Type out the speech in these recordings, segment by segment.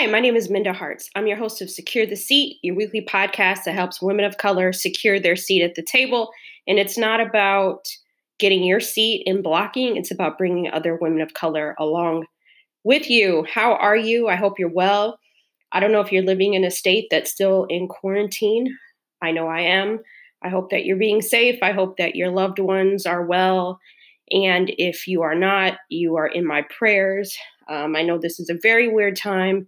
Hi, my name is Minda Harts. I'm your host of Secure the Seat, your weekly podcast that helps women of color secure their seat at the table. And it's not about getting your seat in blocking, it's about bringing other women of color along with you. How are you? I hope you're well. I don't know if you're living in a state that's still in quarantine. I know I am. I hope that you're being safe. I hope that your loved ones are well. And if you are not, you are in my prayers. Um, I know this is a very weird time.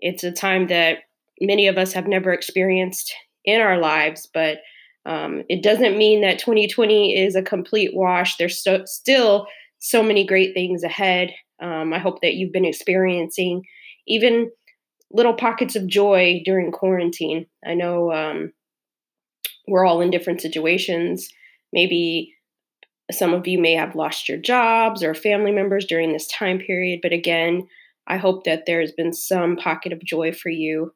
It's a time that many of us have never experienced in our lives, but um, it doesn't mean that 2020 is a complete wash. There's so, still so many great things ahead. Um, I hope that you've been experiencing even little pockets of joy during quarantine. I know um, we're all in different situations. Maybe some of you may have lost your jobs or family members during this time period, but again, I hope that there's been some pocket of joy for you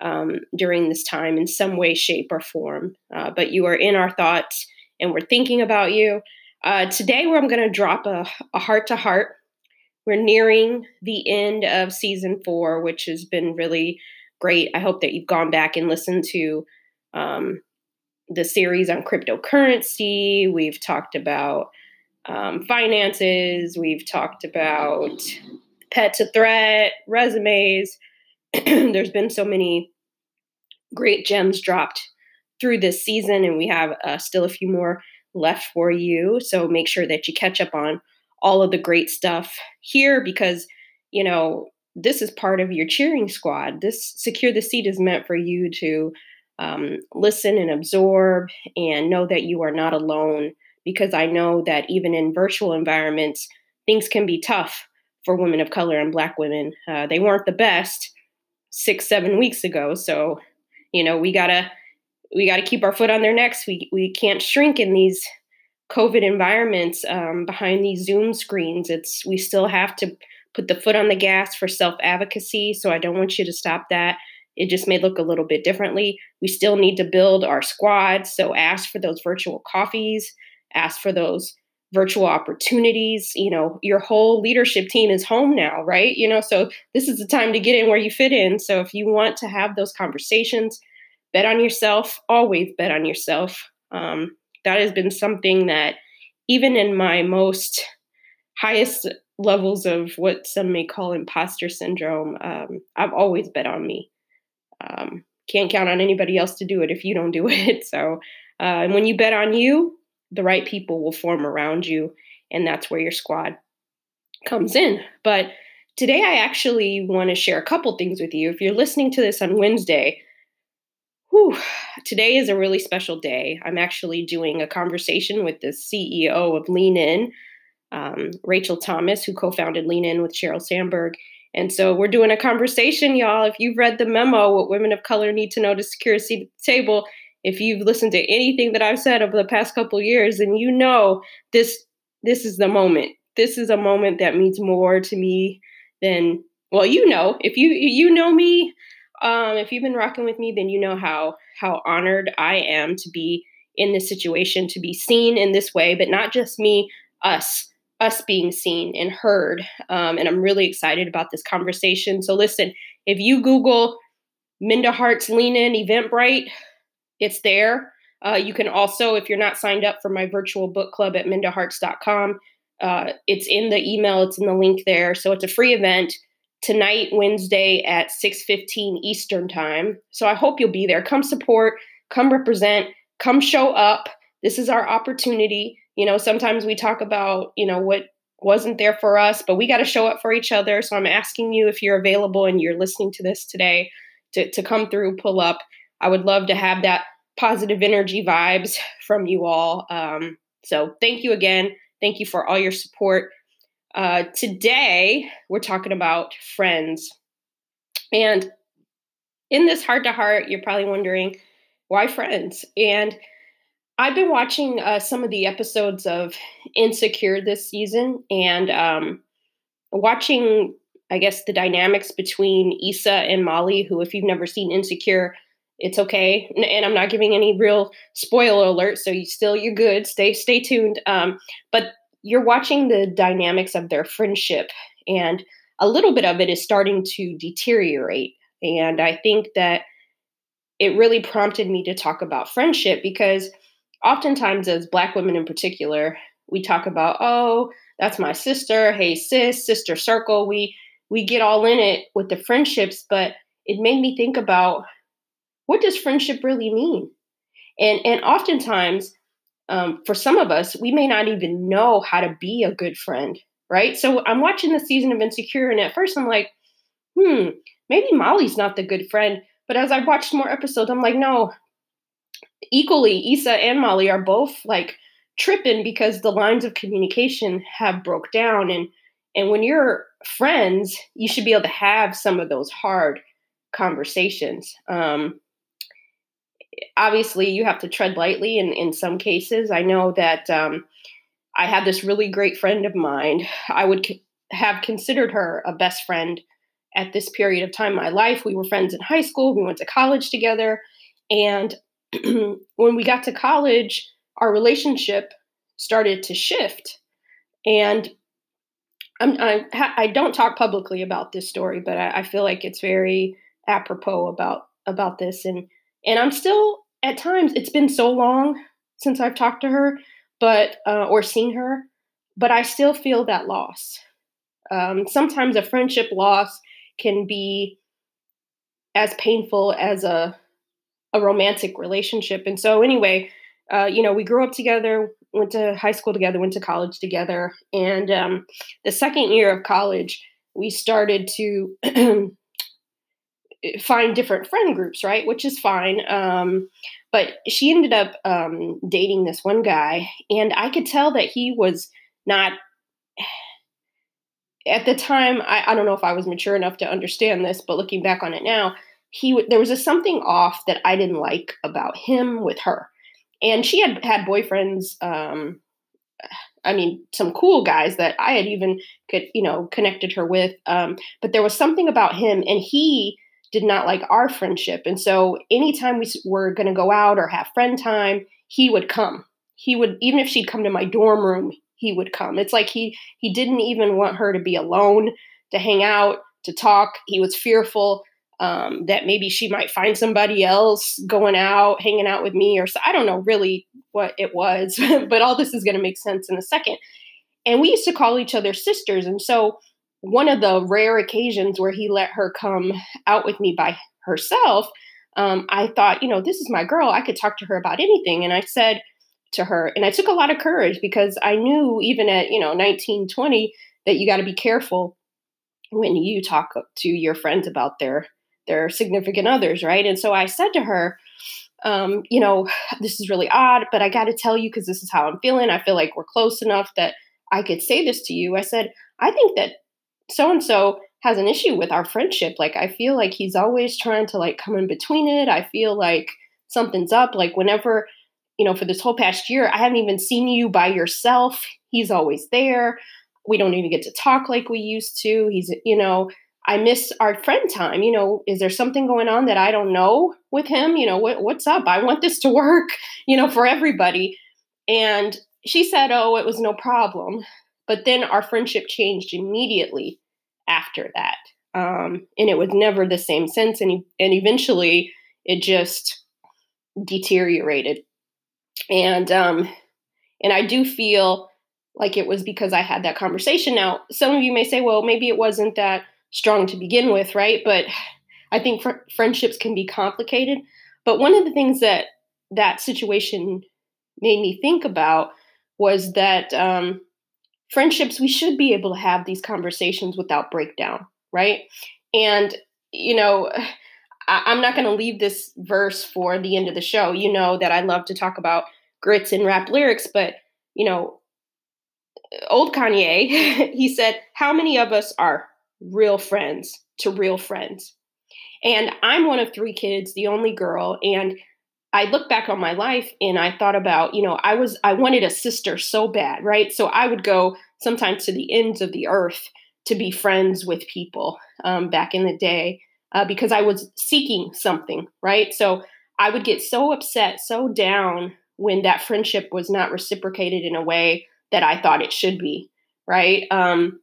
um, during this time in some way, shape, or form. Uh, but you are in our thoughts and we're thinking about you. Uh, today, where I'm going to drop a heart to heart. We're nearing the end of season four, which has been really great. I hope that you've gone back and listened to um, the series on cryptocurrency. We've talked about um, finances. We've talked about pet to threat, resumes. There's been so many great gems dropped through this season, and we have uh, still a few more left for you. So make sure that you catch up on all of the great stuff here because, you know, this is part of your cheering squad. This Secure the Seat is meant for you to um, listen and absorb and know that you are not alone because I know that even in virtual environments, things can be tough for women of color and Black women. Uh, they weren't the best six, seven weeks ago. So, you know, we gotta we gotta keep our foot on their necks. We we can't shrink in these COVID environments um, behind these Zoom screens. It's we still have to put the foot on the gas for self advocacy. So I don't want you to stop that. It just may look a little bit differently. We still need to build our squad. So ask for those virtual coffees, ask for those virtual opportunities. You know, your whole leadership team is home now, right? You know, so this is the time to get in where you fit in. So if you want to have those conversations, bet on yourself, always bet on yourself. Um, that has been something that even in my most highest levels of what some may call imposter syndrome, um, I've always bet on me. Um, can't count on anybody else to do it if you don't do it. So, uh, and when you bet on you, the right people will form around you, and that's where your squad comes in. But today, I actually want to share a couple things with you. If you're listening to this on Wednesday, whew, today is a really special day. I'm actually doing a conversation with the CEO of Lean In, um, Rachel Thomas, who co founded Lean In with Sheryl Sandberg. And so we're doing a conversation, y'all. If you've read the memo, what women of color need to know to secure a seat at the table, if you've listened to anything that I've said over the past couple years, then you know this this is the moment. This is a moment that means more to me than well, you know, if you you know me, um, if you've been rocking with me, then you know how how honored I am to be in this situation, to be seen in this way, but not just me, us us being seen and heard. Um, and I'm really excited about this conversation. So, listen, if you Google Minda Harts Lean In Eventbrite, it's there. Uh, you can also, if you're not signed up for my virtual book club at mindaharts.com, uh, it's in the email, it's in the link there. So it's a free event tonight, Wednesday at 6:15 Eastern time. So I hope you'll be there. Come support, come represent, come show up. This is our opportunity. You know, sometimes we talk about, you know, what wasn't there for us, but we got to show up for each other. So I'm asking you if you're available and you're listening to this today to, to come through, pull up. I would love to have that positive energy vibes from you all. Um, so thank you again. Thank you for all your support. Uh, today, we're talking about friends. And in this heart to heart, you're probably wondering why friends? And I've been watching uh, some of the episodes of Insecure this season and um, watching, I guess, the dynamics between Issa and Molly, who, if you've never seen Insecure, it's okay. And I'm not giving any real spoiler alert, so you still you're good. Stay stay tuned. Um, but you're watching the dynamics of their friendship, and a little bit of it is starting to deteriorate. And I think that it really prompted me to talk about friendship because oftentimes, as Black women in particular, we talk about, oh, that's my sister. Hey, sis, sister circle. We we get all in it with the friendships, but it made me think about what does friendship really mean? And and oftentimes, um, for some of us, we may not even know how to be a good friend, right? So I'm watching the season of Insecure, and at first I'm like, hmm, maybe Molly's not the good friend. But as I watched more episodes, I'm like, no, equally, Issa and Molly are both like tripping because the lines of communication have broke down. And and when you're friends, you should be able to have some of those hard conversations. Um, obviously you have to tread lightly in, in some cases. I know that um, I had this really great friend of mine. I would have considered her a best friend at this period of time in my life. We were friends in high school, we went to college together. And when we got to college, our relationship started to shift. And I'm, I, I don't talk publicly about this story, but I, I feel like it's very apropos about about this. And and I'm still at times it's been so long since I've talked to her, but uh, or seen her, but I still feel that loss. Um, sometimes a friendship loss can be as painful as a a romantic relationship. And so anyway, uh, you know, we grew up together, went to high school together, went to college together, and um, the second year of college, we started to find different friend groups, right? Which is fine. Um, but she ended up um, dating this one guy, and I could tell that he was not. At the time, I, I don't know if I was mature enough to understand this, but looking back on it now, he there was a something off that I didn't like about him with her, and she had had boyfriends. Um, I mean, some cool guys that I had even could, you know, connected her with. Um, but there was something about him, and he did not like our friendship. And so anytime we were going to go out or have friend time, he would come. He would even if she'd come to my dorm room, he would come. It's like he he didn't even want her to be alone, to hang out, to talk. He was fearful um, that maybe she might find somebody else going out, hanging out with me, or so. I don't know really what it was, but all this is going to make sense in a second. And we used to call each other sisters, and so one of the rare occasions where he let her come out with me by herself, um, I thought, you know, this is my girl. I could talk to her about anything. And I said to her, and I took a lot of courage because I knew even at, you know, 19, 20, that you got to be careful when you talk to your friends about their their significant others, right? And so I said to her, um, you know, this is really odd, but I got to tell you because this is how I'm feeling. I feel like we're close enough that I could say this to you. I said, I think that so and so has an issue with our friendship. Like I feel like he's always trying to like come in between it. I feel like something's up. Like whenever, you know, for this whole past year, I haven't even seen you by yourself. He's always there. We don't even get to talk like we used to. He's, you know, I miss our friend time. You know, is there something going on that I don't know with him? You know, what what's up? I want this to work, you know, for everybody. And she said, "Oh, it was no problem." But then our friendship changed immediately after that. Um, and it was never the same since. And, and eventually it just deteriorated. And, um, and I do feel like it was because I had that conversation. Now, some of you may say, well, maybe it wasn't that strong to begin with, right? But I think fr- friendships can be complicated. But one of the things that that situation made me think about was that um, friendships, we should be able to have these conversations without breakdown, right? And, you know, I, am not going to leave this verse for the end of the show. You know that I love to talk about grits and rap lyrics, but, you know, uh, old Kanye, he said, How many of us are real friends to real friends? And I'm one of three kids, the only girl. And I look back on my life and I thought about, you know, I was, I wanted a sister so bad, right? So I would go sometimes to the ends of the earth to be friends with people um, back in the day uh, because I was seeking something, right? So I would get so upset, so down when that friendship was not reciprocated in a way that I thought it should be, right? Um,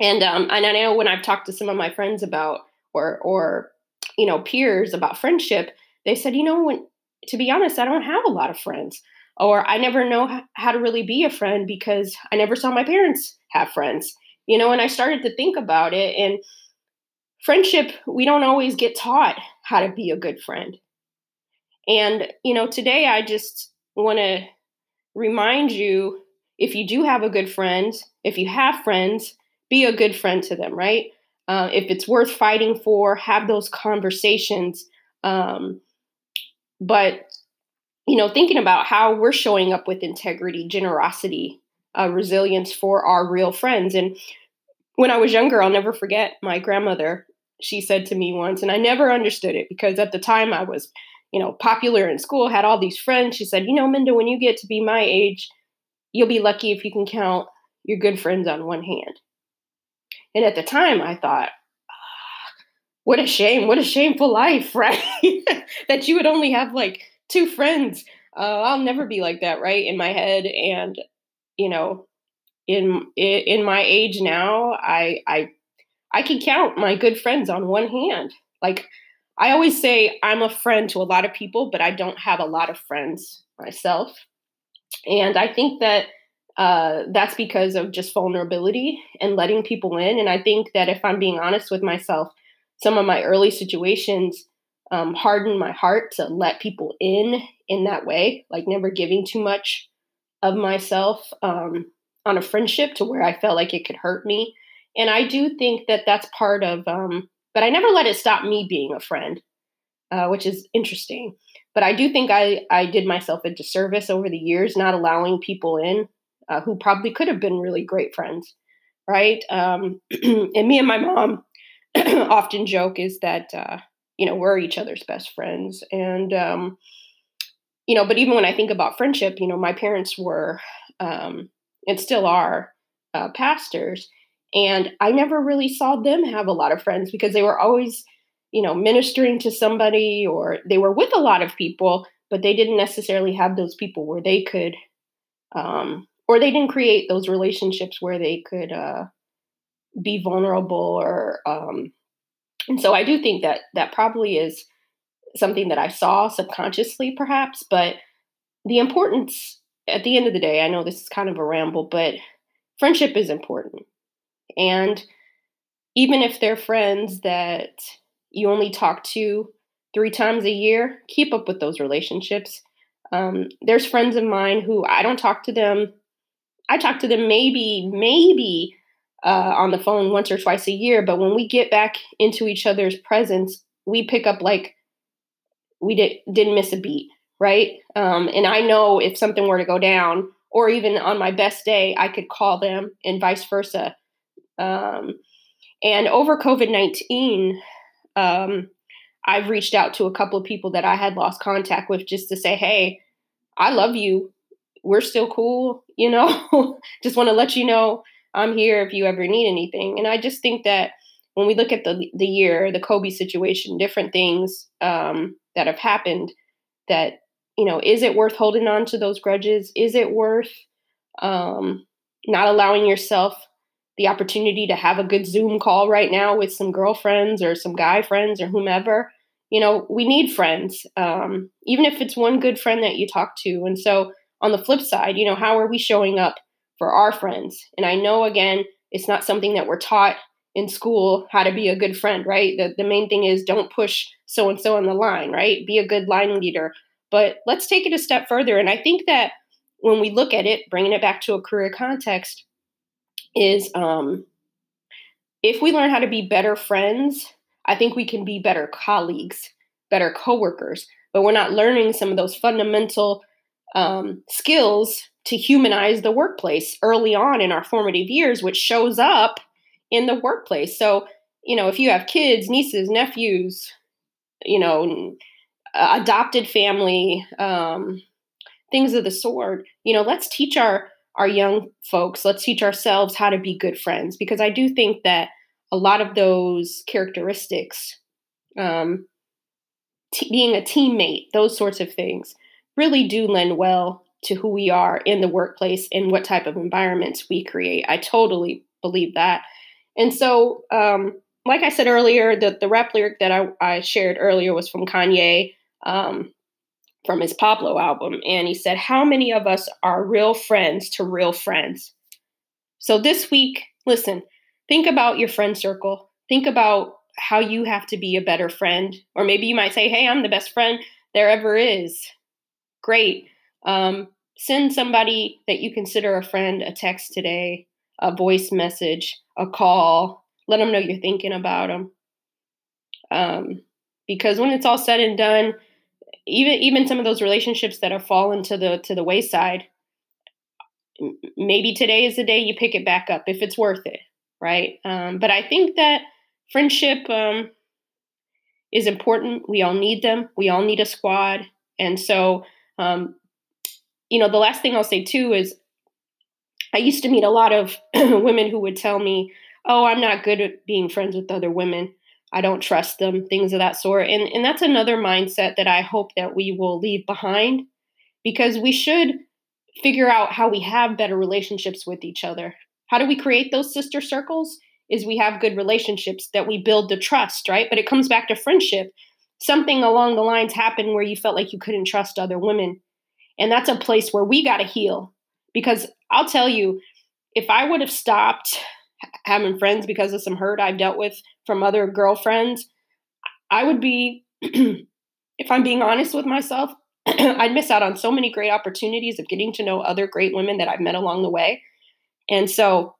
And um, and I know when I've talked to some of my friends about or or you know peers about friendship, they said, you know, when to be honest, I don't have a lot of friends, or I never know how to really be a friend because I never saw my parents have friends. You know, and I started to think about it, and friendship, we don't always get taught how to be a good friend. And you know, today I just want to remind you if you do have a good friend, if you have friends, be a good friend to them, right? Uh, if it's worth fighting for, have those conversations. Um, but you know, thinking about how we're showing up with integrity, generosity, uh, resilience for our real friends. And when I was younger, I'll never forget my grandmother. She said to me once, and I never understood it because at the time I was, you know, popular in school, had all these friends. She said, "You know, Minda, when you get to be my age, you'll be lucky if you can count your good friends on one hand." And at the time, I thought, what a shame, what a shameful life, right? that you would only have like two friends. Uh, I'll never be like that, right? In my head. And, you know, in in my age now, I I I can count my good friends on one hand. Like I always say I'm a friend to a lot of people, but I don't have a lot of friends myself. And I think that uh, that's because of just vulnerability and letting people in. And I think that if I'm being honest with myself, some of my early situations um, hardened my heart to let people in in that way, like never giving too much of myself um, on a friendship to where I felt like it could hurt me. And I do think that that's part of, um, but I never let it stop me being a friend, uh, which is interesting. But I do think I, I did myself a disservice over the years, not allowing people in uh, who probably could have been really great friends, right? Um, and me and my mom often joke is that uh, you know we're each other's best friends, and um, you know, but even when I think about friendship, you know, my parents were um, and still are uh, pastors, and I never really saw them have a lot of friends because they were always you know ministering to somebody or they were with a lot of people but they didn't necessarily have those people where they could um, or they didn't create those relationships where they could uh, be vulnerable or um, and so i do think that that probably is something that i saw subconsciously perhaps but the importance at the end of the day i know this is kind of a ramble but friendship is important. And even if they're friends that you only talk to three times a year keep up with those relationships. Um, there's friends of mine who i don't talk to them I talk to them maybe, maybe uh, on the phone once or twice a year. But when we get back into each other's presence, we pick up like we did, didn't miss a beat, right? Um, and I know if something were to go down, or even on my best day, I could call them and vice versa. Um, and over COVID 19, um, I've reached out to a couple of people that I had lost contact with just to say, hey, I love you we're still cool, you know. just want to let you know I'm here if you ever need anything. And I just think that when we look at the the year, the Kobe situation, different things um, that have happened, that you know, is it worth holding on to those grudges? Is it worth um, not allowing yourself the opportunity to have a good Zoom call right now with some girlfriends or some guy friends or whomever? You know, we need friends, um, even if it's one good friend that you talk to. And so on the flip side, you know, how are we showing up for our friends? And I know, again, it's not something that we're taught in school how to be a good friend, right? The, the main thing is don't push so and so on the line, right? Be a good line leader. But let's take it a step further. And I think that when we look at it, bringing it back to a career context, is um, if we learn how to be better friends, I think we can be better colleagues, better coworkers. But we're not learning some of those fundamental um, skills to humanize the workplace early on in our formative years, which shows up in the workplace. So, you know, if you have kids, nieces, nephews, you know, adopted family, um, things of the sort, you know, let's teach our our young folks, let's teach ourselves how to be good friends because I do think that a lot of those characteristics, um, t- being a teammate, those sorts of things, really do lend well to who we are in the workplace and what type of environments we create. I totally believe that. And so, um, like I said earlier, the, the rap lyric that I, I shared earlier was from Kanye um, from his Pablo album. And he said, How many of us are real friends to real friends? So this week, listen, think about your friend circle. Think about how you have to be a better friend. Or maybe you might say, Hey, I'm the best friend there ever is. Great. Um, send somebody that you consider a friend a text today, a voice message, a call. Let them know you're thinking about them. Um, because when it's all said and done, even even some of those relationships that have fallen to the to the wayside, maybe today is the day you pick it back up if it's worth it, right? Um, but I think that friendship um, is important. We all need them. We all need a squad, and so um, you know the last thing I'll say too is I used to meet a lot of women who would tell me, "Oh, I'm not good at being friends with other women." I don't trust them, things of that sort. And and that's another mindset that I hope that we will leave behind because we should figure out how we have better relationships with each other. How do we create those sister circles? Is we have good relationships that we build the trust, right? But it comes back to friendship. Something along the lines happened where you felt like you couldn't trust other women. And that's a place where we got to heal. Because I'll tell you, if I would have stopped having friends because of some hurt I've dealt with from other girlfriends, I would be, if I'm being honest with myself, I'd miss out on so many great opportunities of getting to know other great women that I've met along the way. And so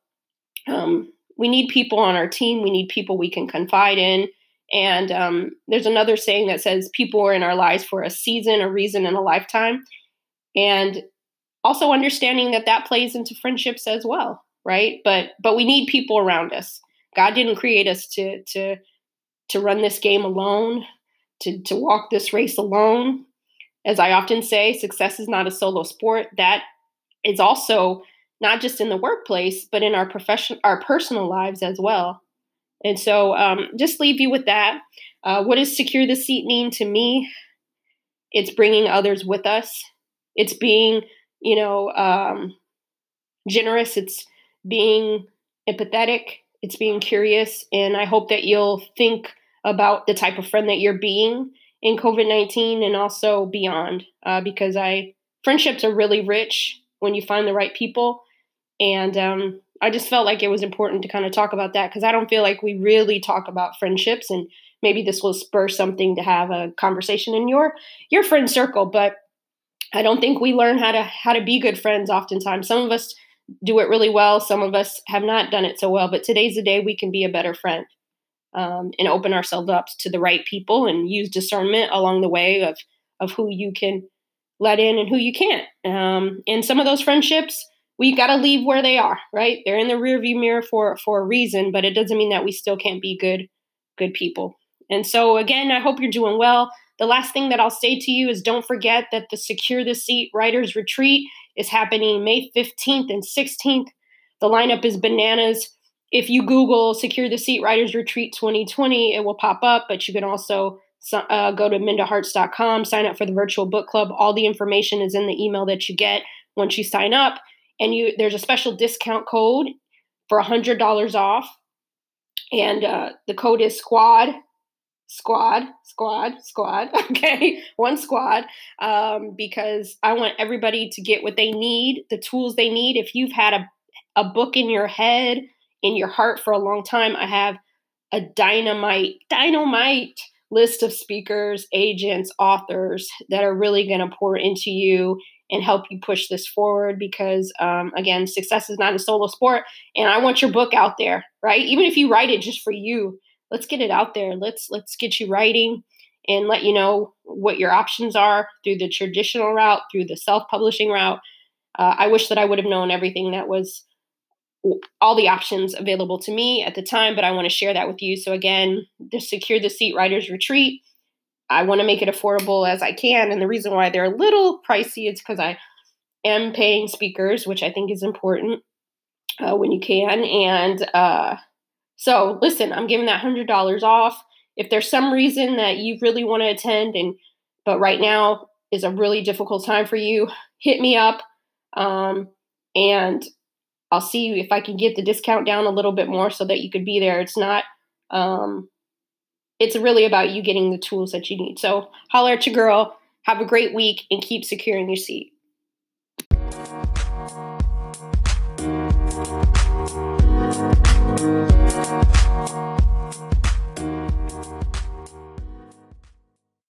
um, we need people on our team. We need people we can confide in. And um, there's another saying that says people are in our lives for a season, a reason, and a lifetime. And also understanding that that plays into friendships as well right? But but we need people around us. God didn't create us to to to run this game alone, to to walk this race alone. As I often say, success is not a solo sport. That is also not just in the workplace, but in our profession, our personal lives as well. And so, um, just leave you with that. Uh, what does secure the seat mean to me? It's bringing others with us. It's being, you know, um, generous. It's being empathetic, it's being curious, and I hope that you'll think about the type of friend that you're being in COVID 19 and also beyond, uh, because I friendships are really rich when you find the right people. And um, I just felt like it was important to kind of talk about that because I don't feel like we really talk about friendships, and maybe this will spur something to have a conversation in your your friend circle. But I don't think we learn how to how to be good friends. Oftentimes, some of us do it really well. Some of us have not done it so well, but today's the day we can be a better friend um, and open ourselves up to the right people and use discernment along the way of of who you can let in and who you can't. Um, and some of those friendships we got to leave where they are, right? They're in the rearview mirror for for a reason, but it doesn't mean that we still can't be good good people. And so again, I hope you're doing well. The last thing that I'll say to you is don't forget that the Secure the Seat Writers Retreat is happening May 15th and 16th. The lineup is bananas. If you Google Secure the Seat Writers Retreat 2020, it will pop up, but you can also uh, go to mindaharts.com, sign up for the virtual book club. All the information is in the email that you get once you sign up. And you there's a special discount code for $100 off. And uh, the code is SQUAD, squad, squad, squad. Okay, one squad, um, because I want everybody to get what they need, the tools they need. If you've had a, a book in your head, in your heart for a long time, I have a dynamite, dynamite list of speakers, agents, authors that are really going to pour into you and help you push this forward because um, again success is not a solo sport and i want your book out there right even if you write it just for you let's get it out there. Let's let's get you writing and let you know what your options are through the traditional route, through the self-publishing route. Uh, I wish that I would have known everything that was all the options available to me at the time, but I want to share that with you. So again, the Secure the Seat Writers Retreat. I want to make it affordable as I can, and the reason why they're a little pricey is because I am paying speakers, which I think is important uh, when you can, and uh, so listen, I'm giving that hundred dollars off. If there's some reason that you really want to attend, and but right now is a really difficult time for you, hit me up, um, and I'll see if I can get the discount down a little bit more so that you could be there. It's not, um, it's really about you getting the tools that you need. So holler at your girl, have a great week, and keep securing your seat.